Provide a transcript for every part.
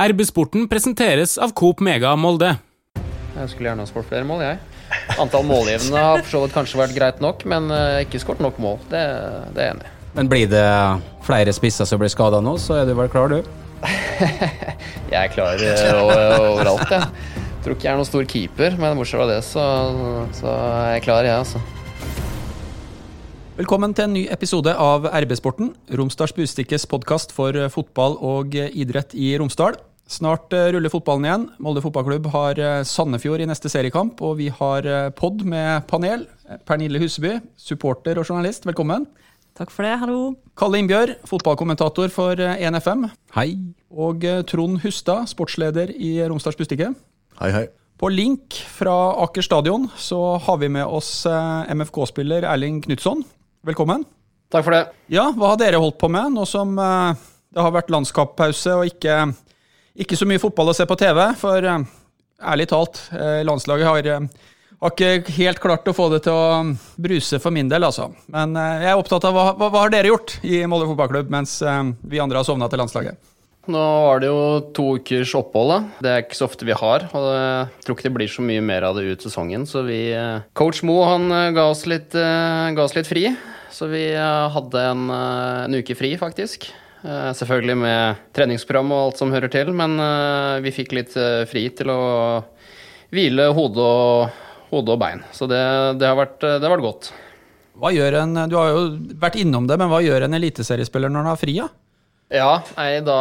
RB-sporten presenteres av Coop Mega Molde. Jeg skulle gjerne ha skåret flere mål, jeg. Antall målgivende har for så vidt kanskje vært greit nok, men eh, ikke skåret nok mål. Det, det er jeg enig i. Men blir det flere spisser som blir skada nå, så er du vel klar, du? Jeg er klar overalt, over- overalt, jeg. Tror ikke jeg er noen stor keeper, men bortsett fra det, så, så er jeg klar, jeg, altså. Velkommen til en ny episode av RB-sporten, Romsdals Bustikkes podkast for fotball og idrett i Romsdal. Snart eh, ruller fotballen igjen. Molde fotballklubb har eh, Sandefjord i neste seriekamp, og vi har eh, pod med panel. Pernille Huseby, supporter og journalist, velkommen. Takk for det, hallo. Kalle Innbjørg, fotballkommentator for 1FM. Hei. Og eh, Trond Hustad, sportsleder i Romsdals Bustikke. Hei, hei. På link fra Aker stadion så har vi med oss eh, MFK-spiller Erling Knutson. Velkommen. Takk for det. Ja, hva har dere holdt på med nå som eh, det har vært landskappause og ikke, ikke så mye fotball å se på TV? For eh, ærlig talt, eh, landslaget har, har ikke helt klart å få det til å bruse for min del, altså. Men jeg er opptatt av hva, hva, hva har dere gjort i Molde fotballklubb mens vi andre har sovna til landslaget? Nå var det jo to ukers opphold, da. Det er ikke så ofte vi har. Og jeg tror ikke det blir så mye mer av det ut sesongen, så vi Coach Mo han ga oss litt, ga oss litt fri. Så vi eh, hadde en, eh, en uke fri, faktisk. Eh, Selvfølgelig med treningsprogram og alt som hører til, men vi fikk litt fri til å hvile hode og, hode og bein. Så det, det, har vært, det har vært godt. Hva gjør en, Du har jo vært innom det, men hva gjør en eliteseriespiller når han har fri? Ja? Ja, nei, da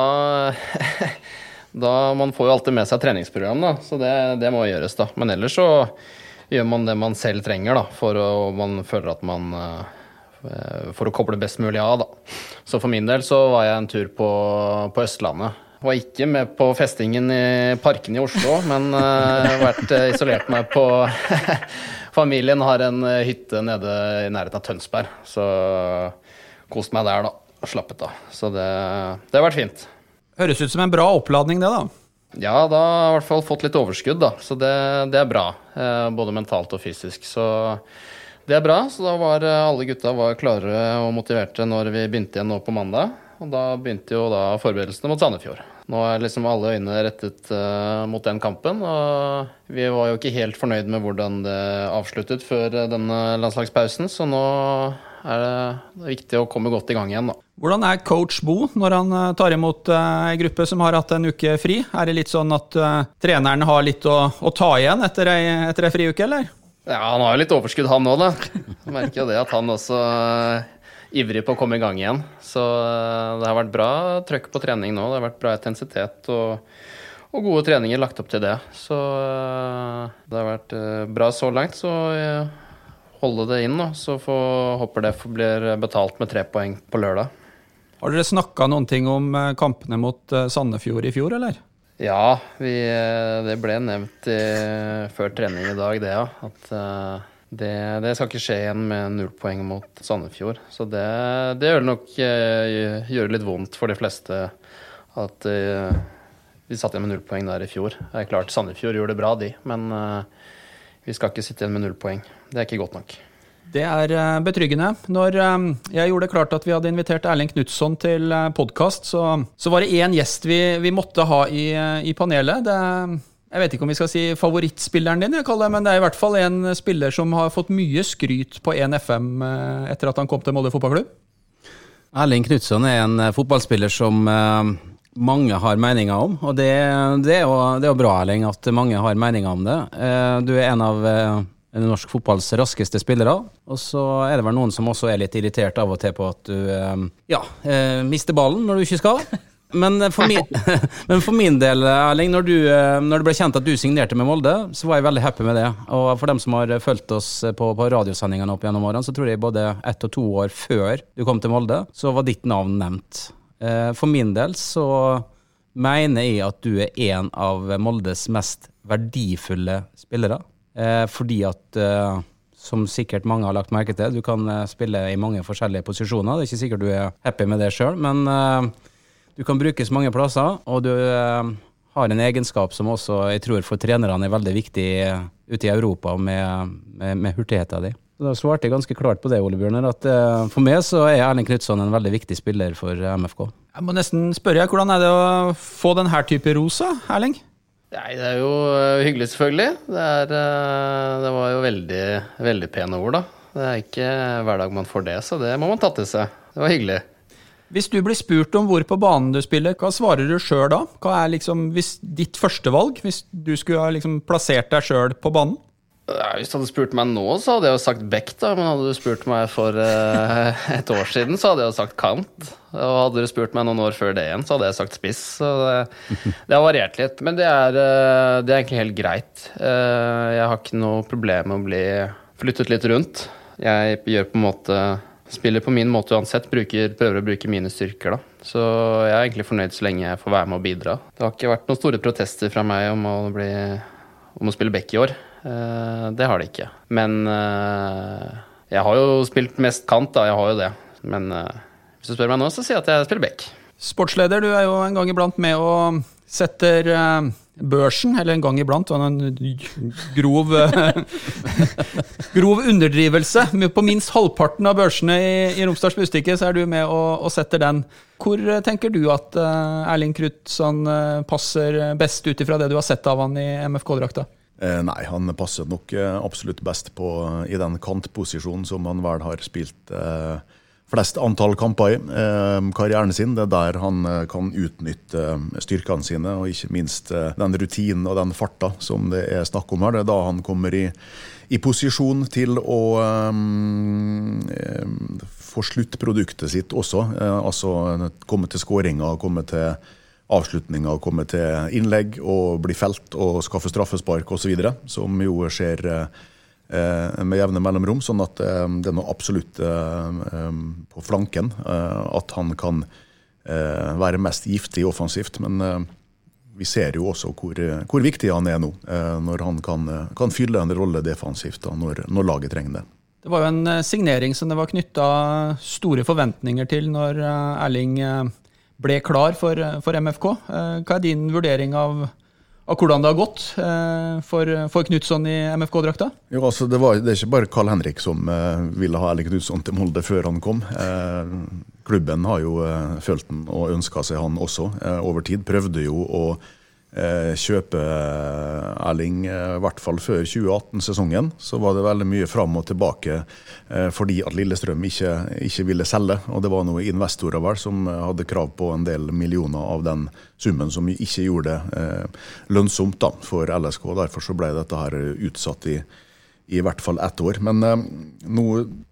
Da Man får jo alltid med seg treningsprogram, da, så det, det må gjøres, da. Men ellers så gjør man det man selv trenger, da, for å man føler at man For å koble best mulig av, da. Så for min del så var jeg en tur på, på Østlandet. Var ikke med på festingen i parken i Oslo, men uh, vært eh, isolert meg på Familien har en eh, hytte nede i nærheten av Tønsberg, så kost meg der, da. Og slappet av. Så det, det har vært fint. Høres ut som en bra oppladning, det, da. Ja, da har jeg i hvert fall fått litt overskudd, da. Så det, det er bra. Eh, både mentalt og fysisk. Så det er bra. Så da var eh, alle gutta var klare og motiverte når vi begynte igjen nå på mandag. Og da begynte jo da forberedelsene mot Sandefjord. Nå er liksom alle øyne rettet uh, mot den kampen. Og vi var jo ikke helt fornøyd med hvordan det avsluttet før eh, denne landslagspausen, så nå er det viktig å komme godt i gang igjen, da. Hvordan er coach Bo når han tar imot ei gruppe som har hatt en uke fri? Er det litt sånn at treneren har litt å, å ta igjen etter ei, etter ei friuke, eller? Ja, han har jo litt overskudd, han òg, da. Jeg merker jo det at han også er ivrig på å komme i gang igjen. Så eh, det har vært bra trøkk på trening nå. Det har vært bra intensitet og, og gode treninger lagt opp til det. Så eh, det har vært eh, bra så langt. Så eh, holde det inn, da. Så får, håper det blir betalt med tre poeng på lørdag. Har dere snakka noen ting om eh, kampene mot eh, Sandefjord i fjor, eller? Ja, vi, eh, det ble nevnt i, før trening i dag, det, ja. At eh, det, det skal ikke skje igjen med null poeng mot Sandefjord. Så det, det gjør nok eh, gjøre litt vondt for de fleste at uh, vi satt igjen med null poeng der i fjor. Det er klart Sandefjord gjorde det bra, de, men uh, vi skal ikke sitte igjen med null poeng. Det er ikke godt nok. Det er eh, betryggende. Når eh, jeg gjorde det klart at vi hadde invitert Erling Knutson til podkast, så, så var det én gjest vi, vi måtte ha i, eh, i panelet. Det, jeg vet ikke om vi skal si favorittspilleren din, det, men det er i hvert fall en spiller som har fått mye skryt på 1FM eh, etter at han kom til Molde fotballklubb. Erling Knutson er en eh, fotballspiller som eh, mange har meninger om, og det, det, er jo, det er jo bra, Erling, at mange har meninger om det. Eh, du er en av eh, norsk fotballs raskeste spillere, og så er det vel noen som også er litt irritert av og til på at du eh, ja, eh, mister ballen når du ikke skal. Men for, min, men for min del, Erling, når, du, eh, når det ble kjent at du signerte med Molde, så var jeg veldig happy med det. Og for dem som har fulgt oss på, på radiosendingene opp gjennom årene, så tror jeg både ett og to år før du kom til Molde, så var ditt navn nevnt. For min del så mener jeg at du er en av Moldes mest verdifulle spillere. Eh, Fordi at, eh, som sikkert mange har lagt merke til, du kan eh, spille i mange forskjellige posisjoner. Det er ikke sikkert du er happy med det sjøl, men eh, du kan brukes mange plasser, og du eh, har en egenskap som også jeg tror for trenerne er veldig viktig eh, ute i Europa med, med, med hurtigheten din. Da svarte jeg ganske klart på det, Ole Bjørner, at for meg så er Erling Knutson en veldig viktig spiller for MFK. Jeg må nesten spørre, hvordan er det å få denne type rosa, Erling? Nei, det er jo hyggelig, selvfølgelig. Det, er, det var jo veldig, veldig pene ord, da. Det er ikke hver dag man får det, så det må man ta til seg. Det var hyggelig. Hvis du blir spurt om hvor på banen du spiller, hva svarer du sjøl da? Hva er liksom hvis ditt førstevalg, hvis du skulle ha liksom plassert deg sjøl på banen? Hvis du hadde spurt meg nå, så hadde jeg jo sagt Beck, da. Men hadde du spurt meg for uh, et år siden, så hadde jeg jo sagt kant. Og hadde du spurt meg noen år før det igjen, så hadde jeg sagt spiss. Så det, har variert litt. Men det er, uh, det er, egentlig helt greit. Uh, jeg har ikke noe problem med å bli flyttet litt rundt. Jeg gjør på en måte Spiller på min måte uansett. Bruker, prøver å bruke mine styrker, da. Så jeg er egentlig fornøyd så lenge jeg får være med og bidra. Det har ikke vært noen store protester fra meg om å, bli, om å spille back i år. Uh, det har det ikke. Men uh, jeg har jo spilt mest kant, da. Jeg har jo det. Men uh, hvis du spør meg nå, så sier jeg at jeg spiller back. Sportsleder, du er jo en gang iblant med og setter børsen, eller en gang iblant, en grov grov underdrivelse. På minst halvparten av børsene i, i Romsdals Bustikke så er du med og, og, setter den. Hvor tenker du at Erling Krutson uh, passer best ut ifra det du har sett av han i MFK-drakta? Eh, nei, han passer nok eh, absolutt best på, i den kantposisjonen som han vel har spilt eh, flest antall kamper i karrieren sin. Det er der han kan utnytte styrkene sine, og ikke minst den rutinen og den farta som det er snakk om her. Det er da han kommer i, i posisjon til å få sluttproduktet sitt også. altså komme til skåringer, komme til avslutninger, komme til innlegg og bli felt og skaffe straffespark osv., som jo skjer Eh, med jevne mellomrom. Sånn at eh, det er noe absolutt eh, på flanken at han kan være mest giftig offensivt. Men vi ser jo også hvor, hvor viktig han er nå, når han kan, kan fylle en rolle defensivt da, når, når, laget trenger det. Det var jo en signering som det var knytta store forventninger til når Erling ble klar for, for MFK. Hva er din vurdering av av hvordan det har gått eh, for, for Knutson i MFK-drakta? Jo, altså det, var, det, er ikke bare Carl Henrik som eh, ville ha Erling Knutson til Molde før han kom. Eh, klubben har jo eh, følt den og ønska seg han også eh, over tid. Prøvde jo å Eh, kjøpe eh, Erling, eh, i hvert fall før 2018-sesongen, så var det veldig mye fram og tilbake fordi at Lillestrøm ikke, ikke, ville selge. Og det var noen investorer vel som hadde krav på en del millioner av den summen, som ikke gjorde det lønnsomt da, for LSK. Derfor så ble dette her utsatt i, i hvert fall ett år. Men eh, nå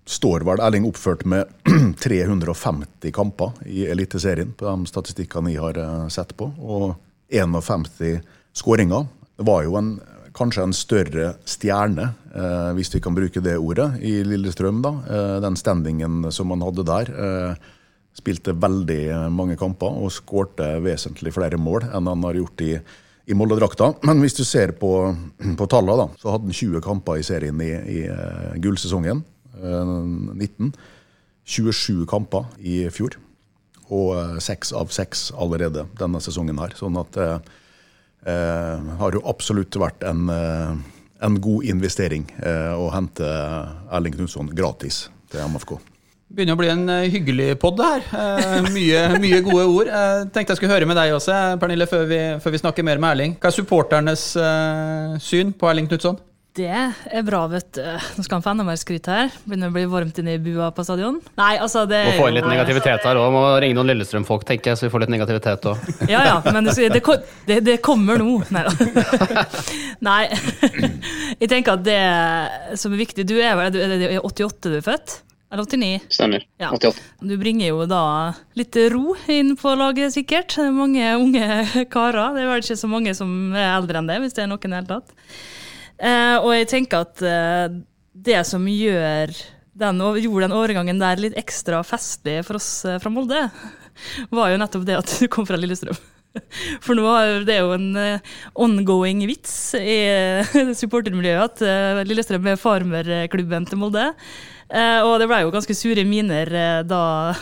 står vel Erling oppført med 350 kamper i Eliteserien på de statistikkene jeg har sett på. og 51 skåringer. Var jo en, kanskje en større stjerne, eh, hvis vi kan bruke det ordet, i Lillestrøm. da. Eh, den standingen som han hadde der. Eh, spilte veldig mange kamper og skårte vesentlig flere mål enn han har gjort i, i Molde-drakta. Men hvis du ser på, på tallene, da, så hadde han 20 kamper i serien i, i uh, gullsesongen. Uh, 19. 27 kamper i fjor og eh, seks av seks allerede denne sesongen her. Sånn at det eh, eh, har jo absolutt vært en, eh, en god investering eh, å hente Erling Knutson gratis til MFK. Begynner å bli en hyggelig pod her. Eh, mye, mye, gode ord. Jeg tenkte jeg skulle høre med deg også, Pernille, før vi, før vi snakker mer med Erling. Hva er supporternes syn på Erling Knutson? Det er bra, vet du. Nå skal han få enda mer skryt her. Begynner å bli varmt inne i bua på stadion. Nei, altså det Må få inn litt negativitet her òg. Må ringe noen Lillestrøm-folk, tenker jeg, så vi får litt negativitet òg. Ja ja, men det, det, det kommer nå. Nei da. Nei. Jeg tenker at det som er viktig Du er vel er det 88 du er født? Eller 89? Stemmer. Ja. 88. Du bringer jo da litt ro inn på laget, sikkert. Det er mange unge karer. Det er vel ikke så mange som er eldre enn det, hvis det er noen i det hele tatt. Eh, og jeg tenker at eh, det som gjør den, gjorde den overgangen der litt ekstra festlig for oss eh, fra Molde, var jo nettopp det at du kom fra Lillestrøm. For nå er det jo en uh, ongoing vits i supportermiljøet at uh, Lillestrøm er farmerklubben til Molde. Uh, og det ble jo ganske sure miner da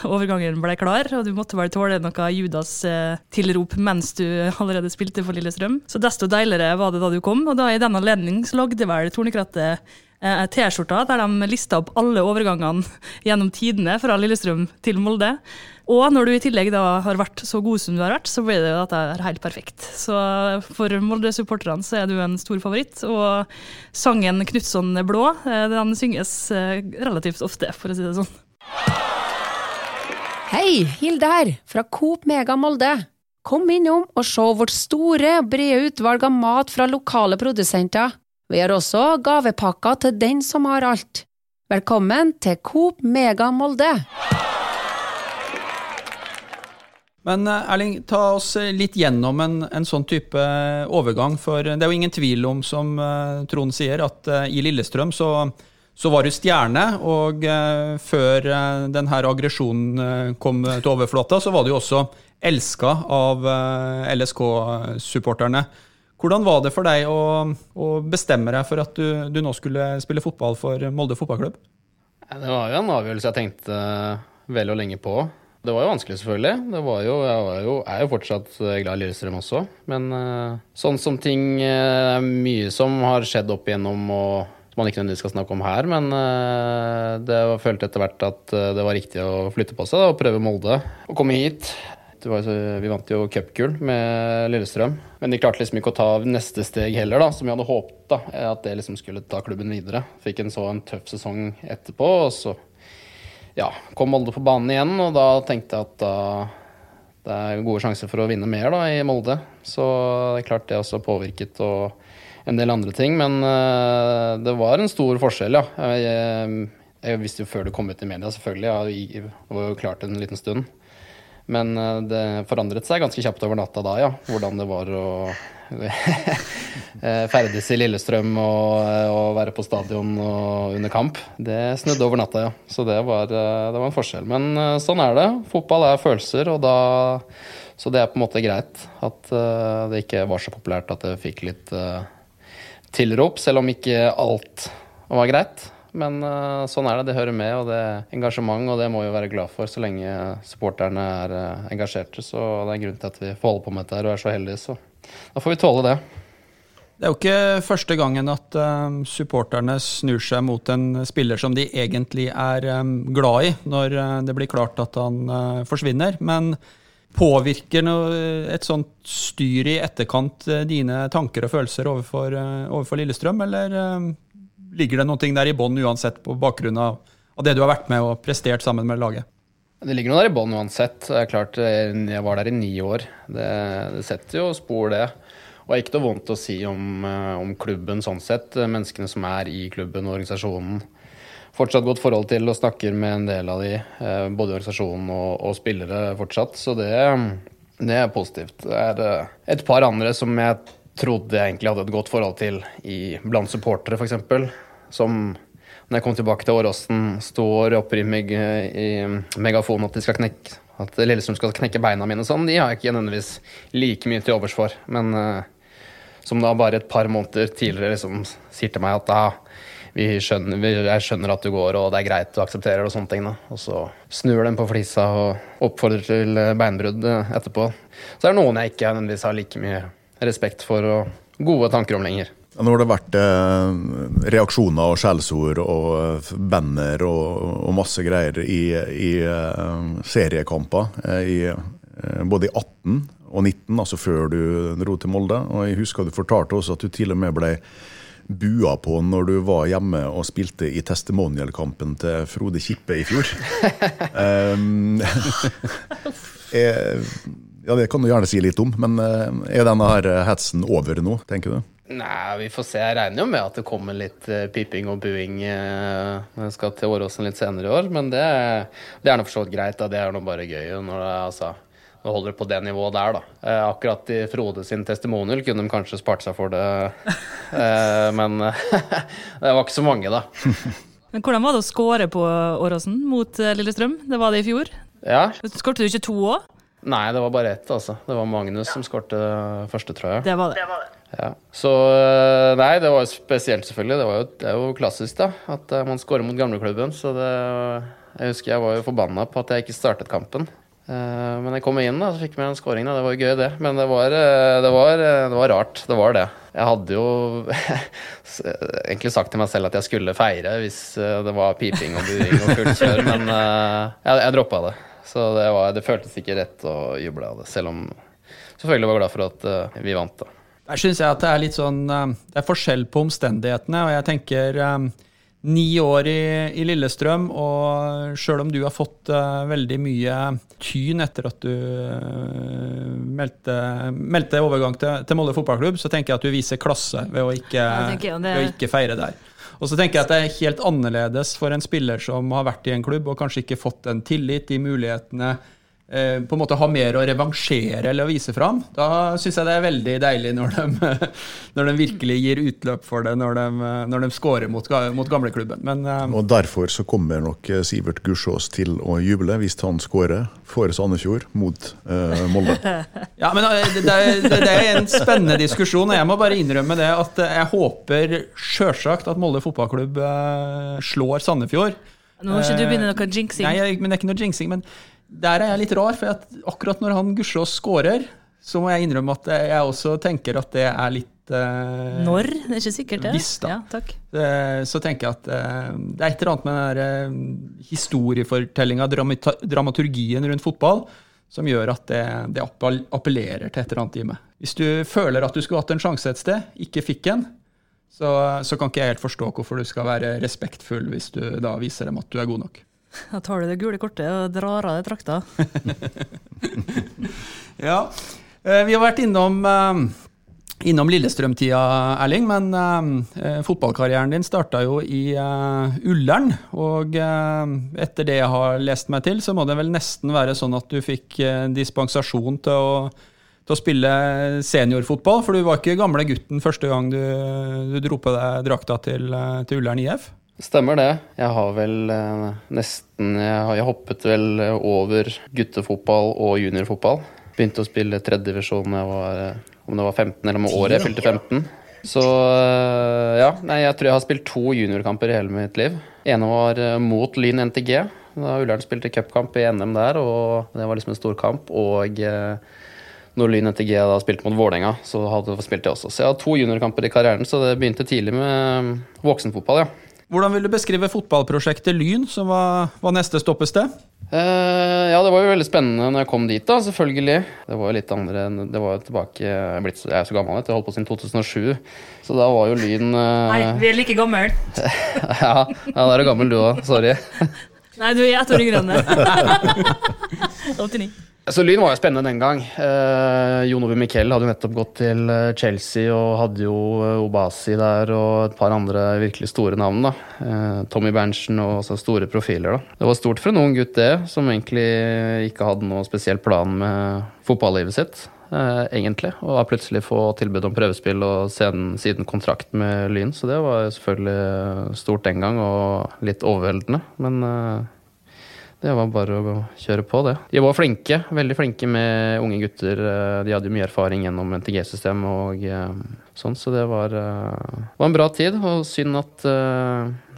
overgangen ble klar, og du måtte vel tåle noe Judas-tilrop mens du allerede spilte for Lillestrøm. Så desto deiligere var det da du kom, og da i den anledning lagde vel Tornekrattet eh, T-skjorta der de lista opp alle overgangene gjennom tidene fra Lillestrøm til Molde. Og når du i tillegg da har vært så god som du har vært, så blir det jo dette er helt perfekt. Så for Molde-supporterne så er du en stor favoritt. Og sangen 'Knutson er blå' eh, den synges eh, relativt ofte, for å si det sånn. Hei, Hilde her, fra Coop Mega Molde. Kom innom og se vårt store, brede utvalg av mat fra lokale produsenter. Vi har også gavepakker til den som har alt. Velkommen til Coop Mega Molde. Men eh, Erling, ta oss litt gjennom en, en, sånn type overgang. For det er jo ingen tvil om, som Trond sier, at i Lillestrøm så, så, var du stjerne. Og før denne aggresjonen kom til overflata, så var du også elska av LSK-supporterne. Hvordan var det for deg å, å bestemme deg for at du, du, nå skulle spille fotball for Molde fotballklubb? Det var jo en avgjørelse jeg tenkte vel og lenge på. Det var jo vanskelig, selvfølgelig. Var jo, jeg var jo, er jo fortsatt eh, glad i Lillestrøm også. Men uh, sånn som ting Mye som har skjedd opp igjennom og som man ikke nødvendigvis skal snakke om her, men det følte etter hvert at det var riktig å flytte på seg og prøve Molde. Å komme hit. Var, vi vant jo cupgull med Lillestrøm, men de klarte liksom ikke å ta neste steg heller, da, som vi hadde håpet. da, At det liksom skulle ta klubben videre. Fikk en så en tøff sesong etterpå, og så ja, kom Molde på banen igjen, og da tenkte jeg at da det er gode sjanser for å vinne mer da, i Molde. Så det er klart det også påvirket og en del andre ting. Men uh, det var en stor forskjell, ja. Jeg, jeg, jeg, visste jo før det kom ut i media, selvfølgelig. Ja, det var jo klart en liten stund. Men uh, det forandret seg ganske kjapt over natta da, ja. Hvordan det var å Eh, ferdes i Lillestrøm og, eh, og, være på stadion under kamp. Det snudde over natta, ja. Så det var, eh, det var, en forskjell. Men sånn er det. Fotball er følelser, og da Så det er på en måte greit at det ikke var så populært at det fikk litt tilrop, selv om ikke alt var greit. Men uh, sånn er det. Det hører med, og det er engasjement, og det må vi være glad for så lenge supporterne er uh, engasjerte. Så det er en grunn til at vi får holde på med dette her og er så heldige, så da får vi tåle det. Det er jo ikke første gangen at um, supporterne snur seg mot en spiller som de egentlig er um, glad i, når uh, det blir klart at han uh, forsvinner. Men påvirker noe, et sånt styr i etterkant uh, dine tanker og følelser overfor, overfor Lillestrøm, eller ligger det noe der i bånn uansett, på bakgrunn av, av, det du har vært med og prestert sammen med laget? Det ligger noe der i bånn uansett. Det er klart, Jeg var der i ni år. Det, det setter jo spor, det. Og det er ikke noe vondt å si om, eh, om, klubben sånn sett. Menneskene som er i klubben og organisasjonen. Fortsatt godt forhold til og snakker med en del av de, eh, både organisasjonen og, og spillere fortsatt. Så det, det, er positivt. Det er eh, et par andre som jeg trodde jeg egentlig hadde et godt forhold til i, blant supportere, f.eks. Som når jeg kom tilbake til Åråsen, står oppe i, meg, i megafonen at de skal knekke at Lillestrøm skal knekke beina mine sånn, de har jeg ikke nødvendigvis like mye til overs for. Men uh, som da bare et par måneder tidligere liksom sier til meg at da vi skjønner, jeg skjønner at du går, og det er greit, du aksepterer det og sånne ting. Da. Og så snur den på flisa og oppfordrer til beinbrudd eh, etterpå. Så det er noen jeg ikke nødvendigvis har like mye respekt for og gode tanker om lenger. Nå har det vært eh, reaksjoner og skjellsord og eh, banner og, og, masse greier i, i uh, seriekamper. Eh, i, uh, både i 18 og 19, altså før du dro til Molde. Og jeg husker du fortalte også at du til og med ble bua på når du var hjemme og spilte i testimonial-kampen til Frode Kippe i fjor. um, ja, Det kan du gjerne si litt om, men er denne her hetsen over nå, tenker du? Nei, vi får se. Jeg regner jo med at det kommer litt uh, piping og buing når jeg skal til Åråsen litt senere i år. Men det, det er nå for så vidt greit. Da. Det er nå bare gøy. Når det, altså, nå holder det på det nivået der, da. Akkurat i Frode sin testimonial kunne de kanskje spart seg for det. Men det var ikke så mange, da. Men Hvordan var det å score på Åråsen mot Lillestrøm? Det var det i fjor. Ja. Skårte du ikke to òg? Nei, det var bare ett. altså. Det var Magnus som skårte første, tror jeg. Det var det. Det var det. Ja. Så eh, Nei, det var jo spesielt, selvfølgelig. Det, jo, det er jo klassisk, da. At uh, man scorer mot gamleklubben. Så det Jeg husker jeg var jo forbanna på at jeg ikke startet kampen. Eh, men jeg kom inn, da, så fikk jeg en scoring. Da. Det var jo gøy, det. Men det var, eh, det, var, eh, det var, rart. Det var det. Jeg hadde jo egentlig sagt til meg selv at jeg skulle feire hvis det var piping og buing og fullt kjør, men jeg, jeg droppa det. Så det, var, det, føltes ikke rett å juble av det, selv om selvfølgelig var glad for at vi vant. da. Der syns jeg at det er litt sånn Det er forskjell på omstendighetene, og jeg tenker ni år i, i, Lillestrøm, og sjøl om du har fått uh, veldig mye tyn etter at du uh, meldte, meldte, overgang til, til, Molde fotballklubb, så tenker jeg at du viser klasse ved å ikke, det... ved å ikke feire der. Og så tenker jeg at det er helt annerledes for en spiller som har vært i en klubb og kanskje ikke fått den tillit, de mulighetene på en måte ha mer å revansjere eller å vise fram. Da syns jeg det er veldig deilig når de, når de, virkelig gir utløp for det, når de, når de scorer mot, mot gamleklubben. Men, uh, og derfor så kommer nok Sivert Gussiås til å juble hvis han scorer for Sandefjord mot uh, Molde. ja, men det, det, det, er en spennende diskusjon, og jeg må bare innrømme det at jeg håper sjølsagt at Molde fotballklubb slår Sandefjord. Nå må ikke du begynne noe jinxing. Nei, men det er ikke noe jinxing. men der er jeg litt rar, for akkurat når han Gusjås scorer, så må jeg innrømme at jeg også tenker at det er litt eh, Når? Det er ikke sikkert, det. Visst, da. Ja, takk. Eh, så tenker jeg at eh, det er et eller annet med den uh, historiefortellinga, dramaturgien rundt fotball, som gjør at det, det, appellerer til et eller annet i meg. Hvis du føler at du skulle hatt en sjanse et sted, ikke fikk en, så, så kan ikke jeg helt forstå hvorfor du skal være respektfull hvis du da viser dem at du er god nok. Da tar du det gule kortet og drar av deg drakta. ja. Eh, vi har vært innom, eh, innom Lillestrøm-tida, Erling, men uh, fotballkarrieren din starta jo i Ullern. Og etter det jeg har lest meg til, så må det vel nesten være sånn at du fikk dispensasjon til å, til å spille seniorfotball, for du var ikke gamle gutten første gang du, du dro på deg drakta til, til Ullern IF? Stemmer det. Jeg har vel eh, nesten jeg, har, jeg hoppet vel over guttefotball og juniorfotball. Begynte å spille tredjedivisjon da jeg var eh, om det var 15 eller om året jeg fylte 15. Så eh, ja, nei, jeg tror jeg har spilt to juniorkamper i hele mitt liv. ene var eh, mot Lyn NTG. Da Ullern spilte cupkamp i NM der, og det var liksom en stor kamp. Og eh, når Lyn NTG da spilte mot Vålerenga, så hadde, spilte jeg også. Så jeg har to juniorkamper i karrieren, så det begynte tidlig med voksenfotball, ja. Hvordan vil du beskrive fotballprosjektet Lyn, som var, var neste stoppested? Uh, ja, det var jo veldig spennende når jeg kom dit, da, selvfølgelig. Det var jo litt andre Det var jo tilbake Jeg er, blitt, jeg er så gammel, jeg holdt på siden 2007. Så da var jo Lyn uh... Nei, vi er like gamle. ja, ja, da er du gammel du òg. Sorry. Nei, du er ett år yngre enn det. 89. Så Lyn var jo spennende den gang. Eh, Jon Ove Miquel hadde jo nettopp gått til eh, Chelsea og hadde jo eh, Obasi der og et par andre virkelig store navn. da. Eh, Tommy Berntsen og også store profiler. da. Det var stort for en ung gutt, det, som egentlig ikke hadde noe spesiell plan med fotballivet sitt. Eh, egentlig, Og plutselig få tilbud om prøvespill og siden, siden kontrakt med Lyn. Så det var selvfølgelig stort den gang, og litt overveldende. Men eh, det var bare å kjøre på, det. De var flinke, veldig flinke med unge gutter. Eh, de hadde mye erfaring gjennom NTG-system og eh, sånn, så det var, eh, var, en bra tid. Og synd at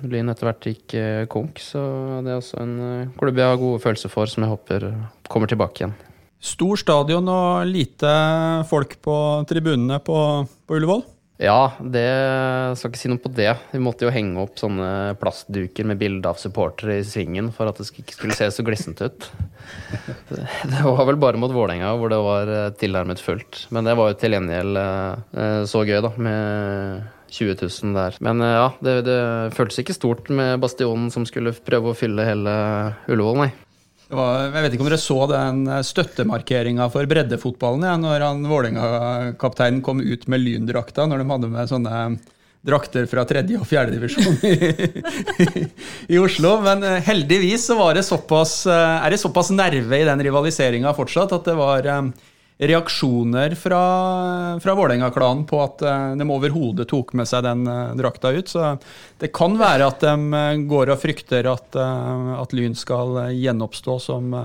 Lyn etter hvert gikk konk, så det er også en klubb jeg har gode følelser for, som jeg håper kommer tilbake igjen. Stor stadion og lite folk på tribunene på, på Ullevål? Ja, det skal ikke si noe på det. Vi måtte jo henge opp sånne plastduker med bilde av supportere i svingen for at det ikke skulle se så glissent ut. Det var vel bare mot Vålerenga hvor det var eh, tilnærmet fullt. Men det var jo til gjengjeld eh, så gøy, da, med 20 000 der. Men eh, ja, det, det føltes ikke stort med Bastionen som skulle prøve å fylle hele Ullevål, nei. Var, jeg vet ikke om dere så den eh, støttemarkeringa for breddefotballen ja, når han Vålerenga-kapteinen kom ut med lyndrakta når de hadde med sånne drakter fra tredje- og fjerdedivisjon i, i Oslo. Men eh, heldigvis så var det såpass, eh, er det såpass nerve i den rivaliseringa fortsatt at det var reaksjoner fra, fra Vålerenga-klanen på at eh, de overhodet tok med seg den uh, drakta ut. Så det kan være at de uh, går og frykter at, at Lyn skal gjenoppstå som,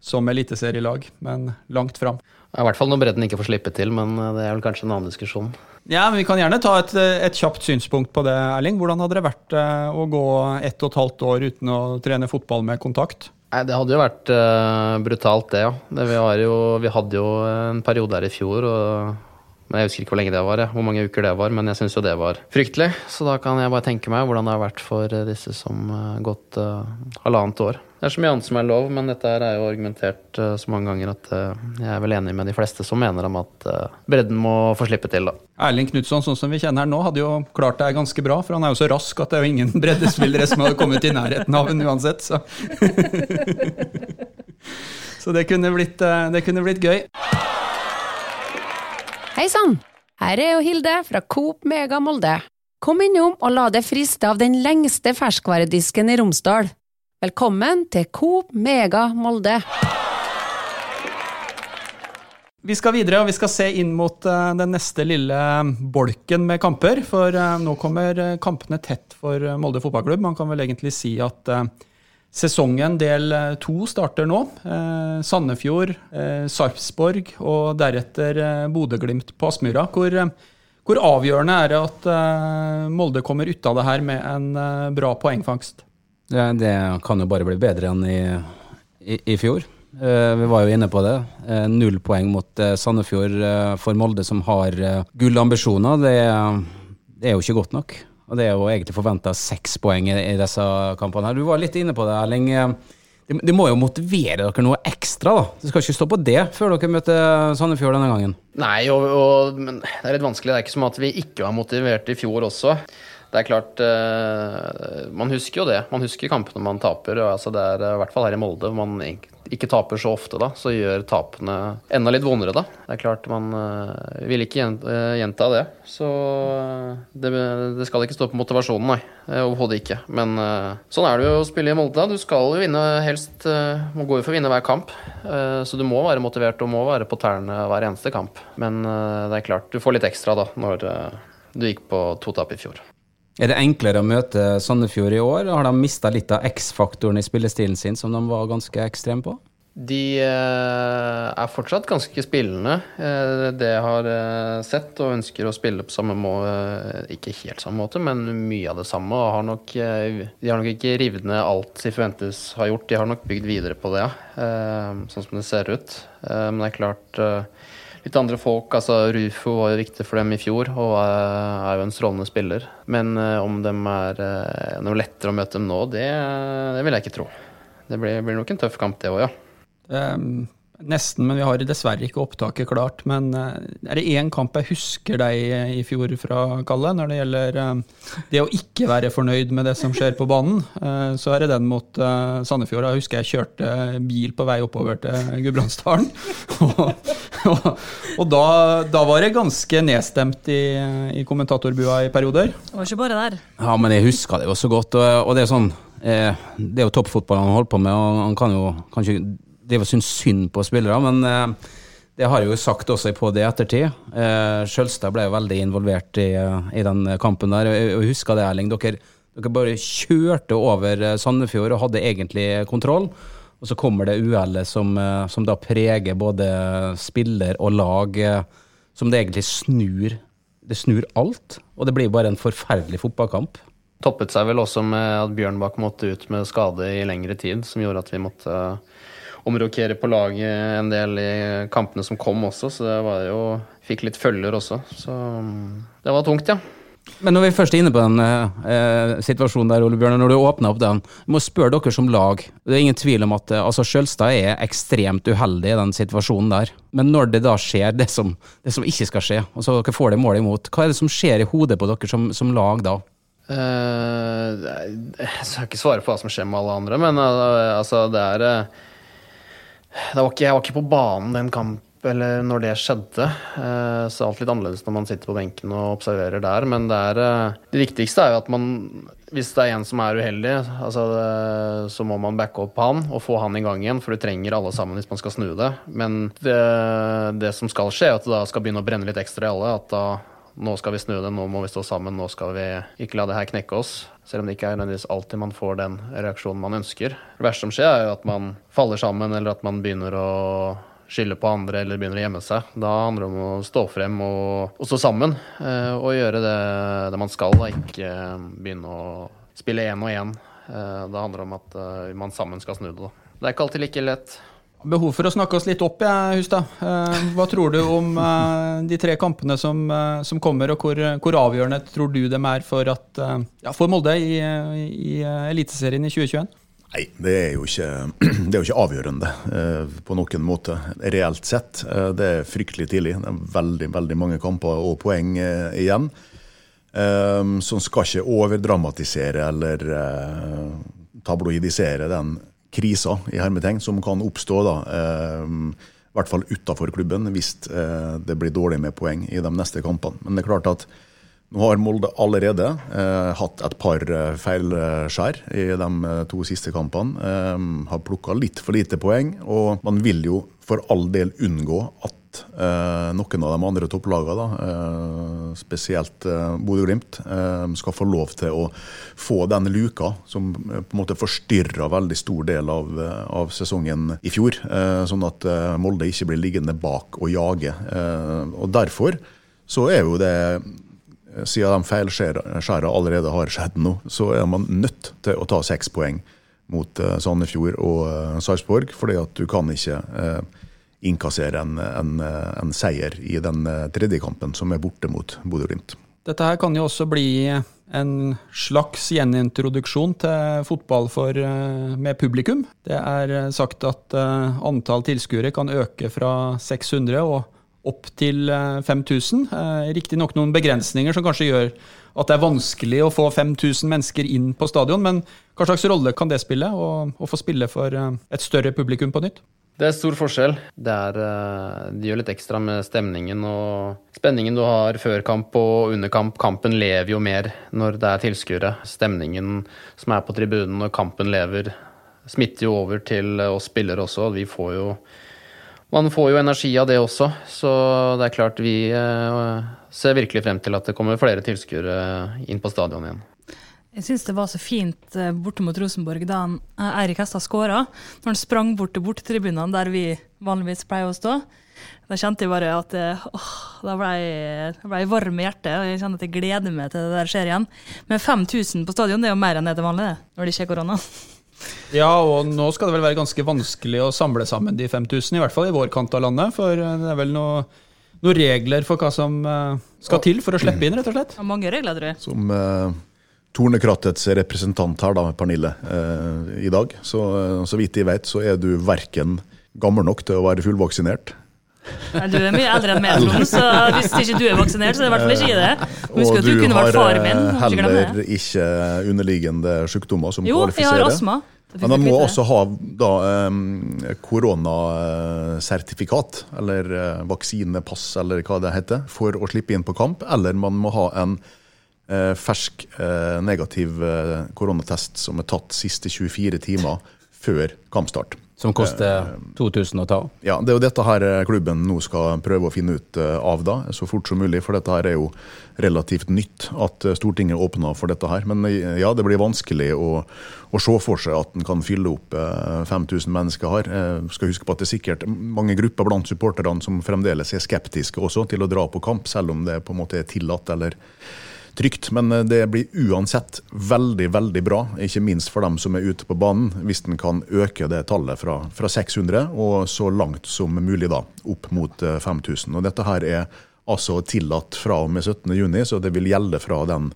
som eliteserielag, men langt fram. I hvert fall når bredden ikke får slippe til, men det er vel kanskje en annen diskusjon. Ja, men Vi kan gjerne ta et, et kjapt synspunkt på det, Erling. Hvordan hadde det vært å gå ett og et halvt år uten å trene fotball med kontakt? Nei, Det hadde jo vært uh, brutalt, det, ja. Det, vi, jo, vi, hadde jo en periode her i fjor, og, men jeg husker ikke hvor lenge det var, ja. hvor mange uker det var, men jeg syns jo det var fryktelig. Så da kan jeg bare tenke meg hvordan det har vært for disse som har uh, gått uh, halvannet år. Det er så mye annet som er lov, men dette er jo argumentert så mange ganger at jeg er vel enig med de fleste som mener om at bredden må få slippe til, da. Erling Knutson, sånn som vi kjenner her nå, hadde jo klart det ganske bra, for han er jo så rask at det er jo ingen breddespillere som hadde kommet i nærheten av ham uansett, så Så det kunne blitt, det kunne blitt gøy. Hei sann! Her er jo Hilde fra Coop Mega Molde. Kom innom og la deg friste av den lengste ferskvaredisken i Romsdal. Velkommen til Coop Mega Molde. Vi skal videre, og vi skal se inn mot uh, den neste lille bolken med kamper. For uh, nå kommer uh, kampene tett for Molde fotballklubb. Man kan vel egentlig si at sesongen del to starter nå. Sandefjord, Sarpsborg og deretter Bodø-Glimt på Aspmyra. Hvor, hvor, avgjørende er det at Molde kommer ut av det her med en bra poengfangst? Det, det, kan jo bare bli bedre enn i, i, i fjor. Eh, vi var jo inne på det. Eh, null poeng mot eh, Sandefjord for Molde, som har gullambisjoner. Det, det, er jo ikke godt nok. Og det er jo egentlig forventa seks poeng i, disse kampene. her. Du var litt inne på det, Erling. De, de, må jo motivere dere noe ekstra, da. Det skal ikke stå på det før dere møter Sandefjord denne gangen. Nei, og, og, men det er litt vanskelig. Det er ikke som at vi ikke var motivert i fjor også det er klart Man husker jo det. Man husker kampene man taper. Altså det er I hvert fall her i Molde, hvor man ikke taper så ofte, da, så gjør tapene enda litt vondere, da. Det er klart man uh, vil ikke eh, gjenta det. Så det, det, skal ikke stå på motivasjonen, nei. Overhodet ikke. Men sånn er det jo å spille i Molde. Du skal jo vinne helst Må gå for å vinne hver kamp. Så du må være motivert og må være på tærne hver eneste kamp. Men det er klart, du får litt ekstra da når du gikk på to tap i fjor. Er det enklere å møte Sandefjord i år? Har de mista litt av X-faktoren i spillestilen sin, som de var ganske ekstreme på? De eh, er fortsatt ganske spillende. Eh, det jeg har eh, sett, og ønsker å spille på samme måte Ikke helt samme måte, men mye av det samme. Og har nok, de har nok ikke revet ned alt de forventes har gjort. De har nok bygd videre på det, sånn som det ser ut. Men det er klart litt andre folk. altså Rufo var jo viktig for dem i fjor og er jo en strålende spiller. Men uh, om de er uh, noe lettere å møte dem nå, det, det vil jeg ikke tro. Det blir, blir nok en tøff kamp, det òg, ja. Um, Nesten, men vi har dessverre ikke opptaket klart. Men eh, er det én kamp jeg husker deg i fjor fra, Kalle, når det gjelder eh, det å ikke være fornøyd med det som skjer på banen, eh, så er det den mot Sandefjord. Jeg husker jeg kjørte bil på vei oppover til Gudbrandsdalen. Og, og, og da, da, var det ganske nedstemt i, i kommentatorbua i perioder. Det var ikke bare der. Ja, men jeg husker det jo så godt. Og, og det er sånn det er jo toppfotball han holder på med, og han kan jo kanskje driver og syns synd på spillere, men eh, det har jeg jo sagt også på det i ettertid. Eh, Skjølstad ble jo veldig involvert i, i den kampen der. Og husker det, Erling. Dere, dere, bare kjørte over eh, Sandefjord og hadde egentlig kontroll. Og så kommer det uhellet som, som, da preger både spiller og lag, som det egentlig snur. Det snur alt, og det blir bare en forferdelig fotballkamp. Toppet seg vel også med at Bjørnbakk måtte ut med skade i lengre tid, som gjorde at vi måtte omrokere på laget en del i kampene som kom også, så det var jo Fikk litt følger også. Så mm, det var tungt, ja. Men når vi først er inne på den eh, situasjonen der, Ole Bjørnar, når du åpner opp den, må spørre dere som lag. Det er ingen tvil om at eh, altså, Sjølstad er ekstremt uheldig i den situasjonen der. Men når det da skjer det som, det som ikke skal skje, og så dere får det målet imot, hva er det som skjer i hodet på dere som, som lag da? Uh, jeg skal ikke svare på hva som skjer med alle andre, men uh, altså, det er uh, var ikke, jeg var ikke på banen den kamp, eller når det skjedde. Eh, så alt litt annerledes når man sitter på benken og observerer der. Men det, er, eh, det viktigste er jo at man Hvis det er en som er uheldig, altså, så må man backe opp han og få han i gang igjen, for du trenger alle sammen hvis man skal snu det. Men det, det som skal skje, er at det da skal begynne å brenne litt ekstra i alle. At da nå skal vi snu det, nå må vi stå sammen, nå skal vi ikke la det her knekke oss. Selv om det ikke er nødvendigvis alltid man får den reaksjonen man ønsker. Det verste som skjer, er jo at man faller sammen, eller at man begynner å skylde på andre eller begynner å gjemme seg. Da handler det om å stå frem og, og stå sammen eh, og gjøre det, det, man skal. Da. Ikke begynne å spille én og én. Eh, det handler om at eh, man sammen skal snu det. da. Det er ikke alltid like lett. Behov for å snakke oss litt opp, jeg, Hustad. Eh, hva tror du om eh, de tre kampene som, eh, som kommer, og hvor, hvor, avgjørende tror du dem er for, at, ja, for Molde i, i Eliteserien i 2021? Nei, det er, jo ikke, det er jo ikke avgjørende på noen måte, reelt sett. Det er fryktelig tidlig. Det er veldig veldig mange kamper og poeng igjen. Som skal ikke overdramatisere eller tabloidisere den krisa i hermetegn som kan oppstå. da, I hvert fall utafor klubben, hvis det blir dårlig med poeng i de neste kampene. Men det er klart at nå har Molde allerede eh, hatt et par eh, feilskjær i de eh, to siste kampene. Eh, har plukka litt for lite poeng, og man vil jo for all del unngå at eh, noen av de andre topplagene, eh, spesielt eh, Bodø-Glimt, skal få lov til å få den luka som på en måte forstyrra veldig stor del av, av, sesongen i fjor. sånn at Molde ikke blir liggende bak og jage. og derfor så er jo det siden de feilskjærene allerede har skjedd nå, så er man nødt til å ta seks poeng mot Sandefjord og Sarpsborg. fordi at du kan ikke uh, innkassere en, en, en, seier i den tredje kampen, som er borte mot Bodø-Glimt. Dette her kan jo også bli en slags gjenintroduksjon til fotball for, med publikum. Det er sagt at antall tilskuere kan øke fra 600 og opp til 5000. Eh, eh, riktignok noen begrensninger som kanskje gjør at det er vanskelig å få 5000 mennesker inn på stadion, men hva slags rolle kan det spille, å få spille for eh, et større publikum på nytt? Det er stor forskjell. Det, er, det gjør litt ekstra med stemningen og spenningen du har før kamp og under kamp. Kampen lever jo mer når det er tilskuere. Stemningen som er på tribunen når kampen lever, smitter jo over til oss spillere også. Vi får jo man får jo energi av det også, så det er klart vi eh, ser virkelig frem til at det kommer flere tilskuere inn på stadion igjen. Jeg syns det var så fint eh, borte mot Rosenborg da eh, Eirik Hestad skåra. Når han sprang bort til bortetribunene der vi vanligvis pleier å stå. Da kjente jeg bare at åh, da ble jeg, ble jeg varm i hjertet. og Jeg kjenner at jeg gleder meg til det der skjer igjen. Men 5000 på stadion det er jo mer enn det til vanlig, når det ikke er korona. Ja, og nå skal det vel være ganske vanskelig å samle sammen de 5000, i hvert fall i vår kant av landet. For eh, det er vel noen regler for hva som eh, skal til for å slippe inn, rett og slett. Ja, mange regler, tror jeg. Som uh, Tornekrattets representant her, da, Pernille, eh, i dag, så, så vidt jeg vet, så er du verken gammel nok til å være fullvaksinert. Nei, du er mye eldre enn meg, Trond, så hvis ikke du er vaksinert, så er det i hvert fall ikke det. Husk at du, kunne vært faren min. Og du har heller ikke underliggende sykdommer som jo, kvalifiserer. Jo, jeg har astma. Men de må også ha da, koronasertifikat, eller eh, vaksinepass, eller hva det heter, for å slippe inn på kamp. Eller man må ha en eh, fersk eh, negativ koronatest som er tatt siste 24 timer før kampstart. Som koster 2000 å ta? Ja, det er jo dette her klubben nå skal prøve å finne ut av da, så fort som mulig. For dette her er jo relativt nytt at Stortinget åpner for dette her. Men ja, det blir vanskelig å, å se for seg at en kan fylle opp 5000 mennesker her. Skal huske på at det er sikkert mange grupper blant supporterne som fremdeles er skeptiske også til å dra på kamp, selv om det på en måte er tillatt eller trygt. Men eh, det blir uansett veldig veldig bra, ikke minst for dem som er ute på banen, hvis en kan øke det tallet fra, fra 600 og så langt som mulig da, opp mot 5000. Eh, og Dette her er altså tillatt fra og med 17.6, så det vil gjelde fra den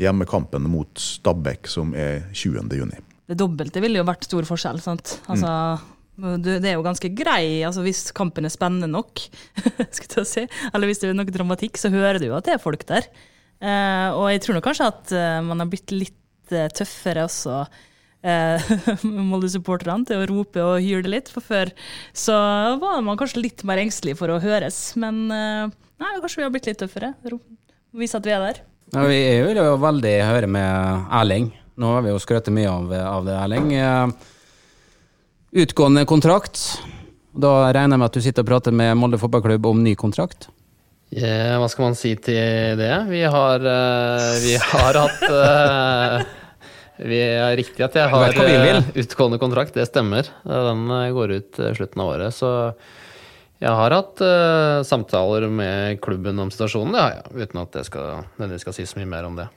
hjemmekampen mot Stabæk som er 20.6. Det dobbelte ville jo vært stor forskjell. sant? Altså... Mm. Det er jo ganske grei, altså hvis kampen er spennende nok, skal jeg si, eller hvis det er noe dramatikk, så hører du jo at det er folk der. Uh, og jeg tror nok kanskje at uh, man har blitt litt uh, tøffere også, Molde-supporterne, til å rope og hyle litt. For før så var man kanskje litt mer engstelig for å høres. Men nei, kanskje vi har blitt litt tøffere. Vise at vi er der. Ja, vi vil jo veldig høre med Erling. Nå har vi jo skrøtet mye av, av, det, Erling. Utgående kontrakt. Da regner jeg med at du sitter og prater med Molde fotballklubb om ny kontrakt? Yeah, hva skal man si til det? Vi har, uh, vi har hatt uh, Vi er riktig at jeg har uh, utgående kontrakt, det stemmer. Den går ut slutten av året. Så jeg har hatt samtaler med klubben om situasjonen, det har jeg. Uten at jeg skal, det skal si så mye mer om det.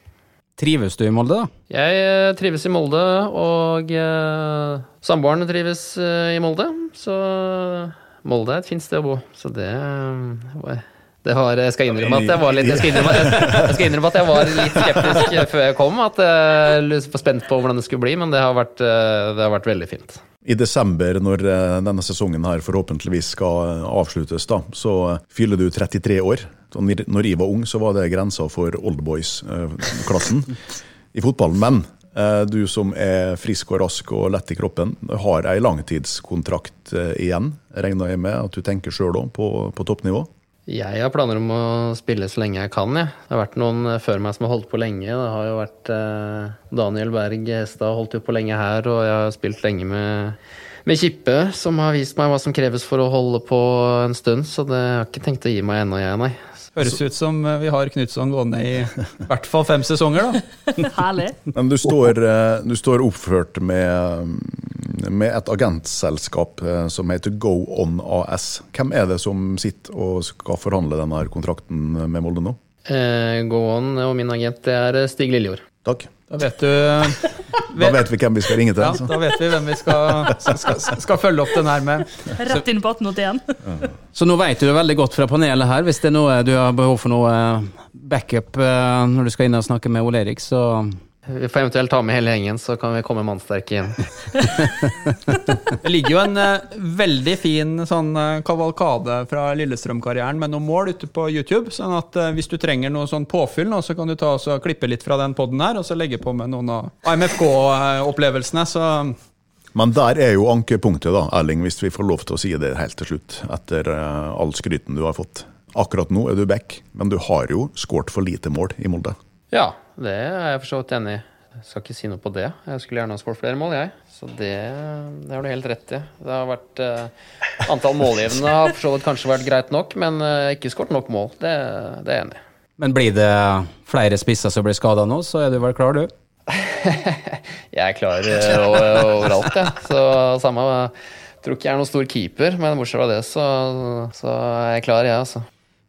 Trives du i Molde, da? Jeg eh, trives i Molde, og eh, samboeren trives eh, i Molde. Så Molde er et fint sted å bo. Så det eh, det har, jeg skal innrømme at jeg var litt jeg skal, innrømme, jeg skal innrømme at jeg var litt skeptisk før jeg kom. At jeg var spent på hvordan det skulle bli, men det har vært, eh, det har vært veldig fint. I desember, når eh, denne sesongen her forhåpentligvis skal avsluttes, da, så fyller du 33 år. Når jeg var ung, så var det grensa for oldboys-klassen i fotballen. Men eh, du som er frisk og rask og lett i kroppen, har ei langtidskontrakt eh, igjen, regner jeg med at du tenker sjøl òg, på, på toppnivå? Jeg har planer om å spille så lenge jeg kan. Jeg. Det har vært noen eh, før meg som har holdt på lenge. Det har jo vært eh, Daniel Berg Hestad holdt jo på lenge her, og jeg har spilt lenge med, med Kippe, som har vist meg hva som kreves for å holde på en stund. Så det har jeg ikke tenkt å gi meg ennå, jeg, nei. Høres ut som eh, vi har Knutson gående i i hvert fall fem sesonger, da. Herlig. Men du står, eh, du står oppført med, med et agentselskap eh, som heter Go On AS. Hvem er det som sitter og skal forhandle denne kontrakten med Molde nå? Eh, Go on og min agent det er Stig Liljord. Takk. Da vet du Da vet vi hvem vi skal ringe til. ja. Da vet vi hvem vi skal, skal, skal følge opp den her med. Rett inn på 1881. Så nå vet du det veldig godt fra panelet her. Hvis det er noe du har behov for noe eh, backup eh, når du skal inn og snakke med Ole Erik, så Vi får eventuelt ta med hele gjengen, så kan vi komme mannsterke inn. Det ligger jo en uh, veldig fin sånn uh, kavalkade fra Lillestrøm-karrieren med noen mål ute på YouTube. sånn at uh, hvis du trenger noe sånn påfyll nå, så kan du ta og klippe litt fra den poden her, og så legge på med noen av AMFK-opplevelsene. Så Men der er jo ankepunktet, da, Erling, hvis vi får lov til å si det helt til slutt, etter all skryten du har fått. Akkurat nå er du back, men du har jo skåret for lite mål i Molde. Ja, det er jeg for så vidt enig i. Jeg skal ikke si noe på det. Jeg skulle gjerne ha skåret flere mål, jeg. Så det, det har du helt rett i. Det har vært uh, Antall målgivende har for så vidt kanskje vært greit nok, men uh, ikke skåret nok mål. Det, det er jeg enig i. Men blir det flere spisser som blir skada nå, så er du vel klar, du? Jeg er klar uh, overalt, jeg. Så samme Tror ikke jeg er noen stor keeper, men bortsett fra det, så, så er jeg klar, jeg, altså.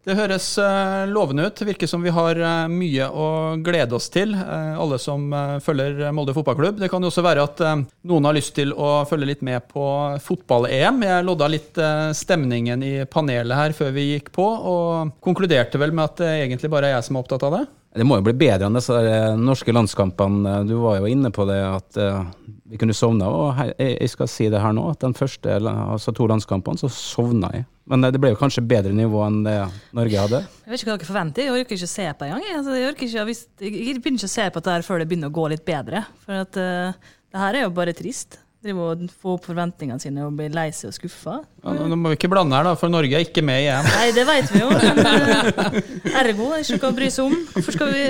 Det høres eh, lovende ut. Virker som vi har eh, mye å glede oss til, eh, alle som følger Molde fotballklubb. Det kan jo også være at noen har lyst til å følge litt med på fotball-EM. Jeg lodda litt stemningen i panelet her før vi gikk på, og konkluderte vel med at det egentlig bare er jeg som er opptatt av det. Det må jo bli bedre enn disse eh, norske landskampene. Du var jo inne på det at eh, vi kunne sovne. Og jeg skal si det her nå, at den første, altså to landskampene, så sovna jeg. Men eh, det ble jo kanskje bedre nivå enn det Norge hadde. Jeg vet ikke hva dere forventer. Jeg orker ikke å se på engang. Altså, jeg, orker jeg begynner ikke å se på dette her før det begynner å gå litt bedre. For at uh, det her er jo bare trist. Drive og få opp forventningene sine og bli lei seg og skuffa. Ja, nå nå må vi ikke blande her, da, for Norge er ikke med i EM. Nei, det vet vi jo. Men eh, ergo er ikke noe å bry seg om. Hvorfor skal vi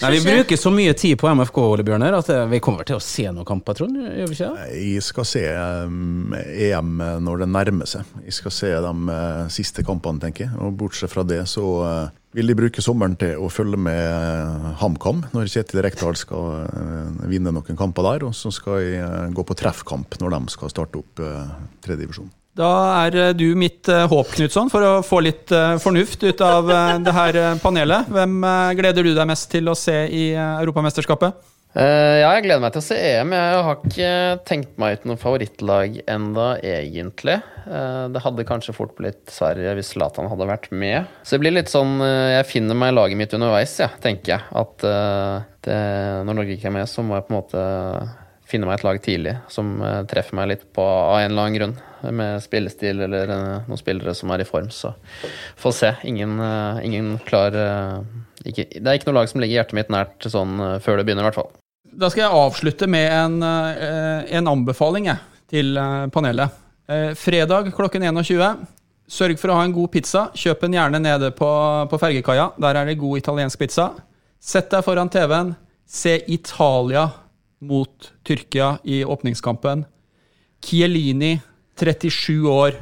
Nei, Vi bruker så mye tid på MFK Ole Bjørner, at eh, vi kommer til å se noen kamper, Trond? Gjør vi ikke det? Jeg skal se um, EM når det nærmer seg. Jeg skal se de eh, siste kampene, tenker jeg. Og bortsett fra det så eh, vil de bruke sommeren til å følge med eh, HamKam når Kjetil Rekdal skal eh, vinne noen kamper der. Og så skal jeg eh, gå på treffkamp når de skal starte opp tredjedivisjon. Da er du mitt håp, Knutson, for å få litt fornuft ut av det her panelet. Hvem gleder du deg mest til å se i Europamesterskapet? Eh, ja, jeg gleder meg til å se EM. Jeg har ikke tenkt meg ut noe favorittlag enda, egentlig. Eh, det hadde kanskje fort blitt Sverige hvis Zlatan hadde vært med. Så det blir litt sånn eh, Jeg finner meg laget mitt underveis, ja, tenker jeg. At det, når Norge ikke er med, så må jeg på en måte finne meg et lag tidlig som treffer meg litt på av en eller annen grunn. Med spillestil eller noen spillere som er i form. Så få se. Ingen, ingen klar ikke, Det er ikke noe lag som ligger hjertet mitt nært sånn eh, før det begynner, i hvert fall. Da skal jeg avslutte med en, eh, en anbefaling jeg, til eh, panelet. Fredag klokken 21. Sørg for å ha en god pizza. Kjøp den gjerne nede på, på fergekaia. Der er det god italiensk pizza. Sett deg foran TV-en. Se Italia mot Tyrkia i åpningskampen. Chiellini, 37 år,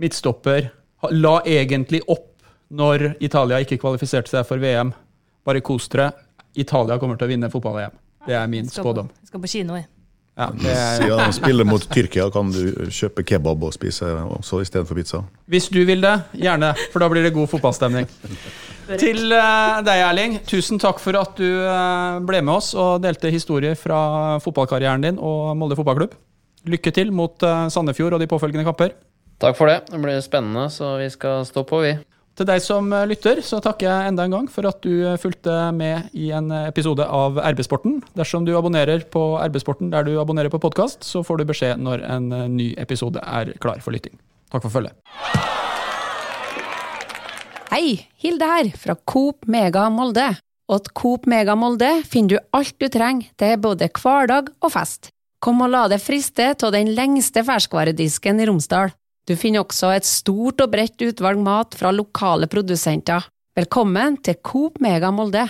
midtstopper. La egentlig opp når Italia ikke kvalifiserte seg for VM. Bare kos dere. Italia kommer til å vinne fotball-EM. Det er min Skal på- Skal på kino, jeg. Ja, er, Siden de spiller mot Tyrkia, kan du kjøpe kebab og spise også istedenfor pizza. hvis du vil det, gjerne, for da blir det god fotballstemning. Til eh, deg, Erling, tusen takk for at du eh, ble med oss og delte historier fra fotballkarrieren din og Molde fotballklubb. Lykke til mot eh, Sandefjord og de påfølgende kamper. Takk for det. Det blir spennende, så vi skal stå på, vi. Til deg som eh, lytter, så takker jeg enda en gang for at du eh, fulgte med i en episode av RB-sporten. Dersom du abonnerer på RB-sporten der du abonnerer på podkast, så får du beskjed når en eh, ny episode er klar for lytting. Takk for følget. Hei, Hilde her, fra Coop Mega Molde. Og til Coop Mega Molde finner du alt du trenger til både hverdag og fest. Kom og la deg friste av den lengste ferskvaredisken i Romsdal. Du finner også et stort og bredt utvalg mat fra lokale produsenter. Velkommen til Coop Mega Molde.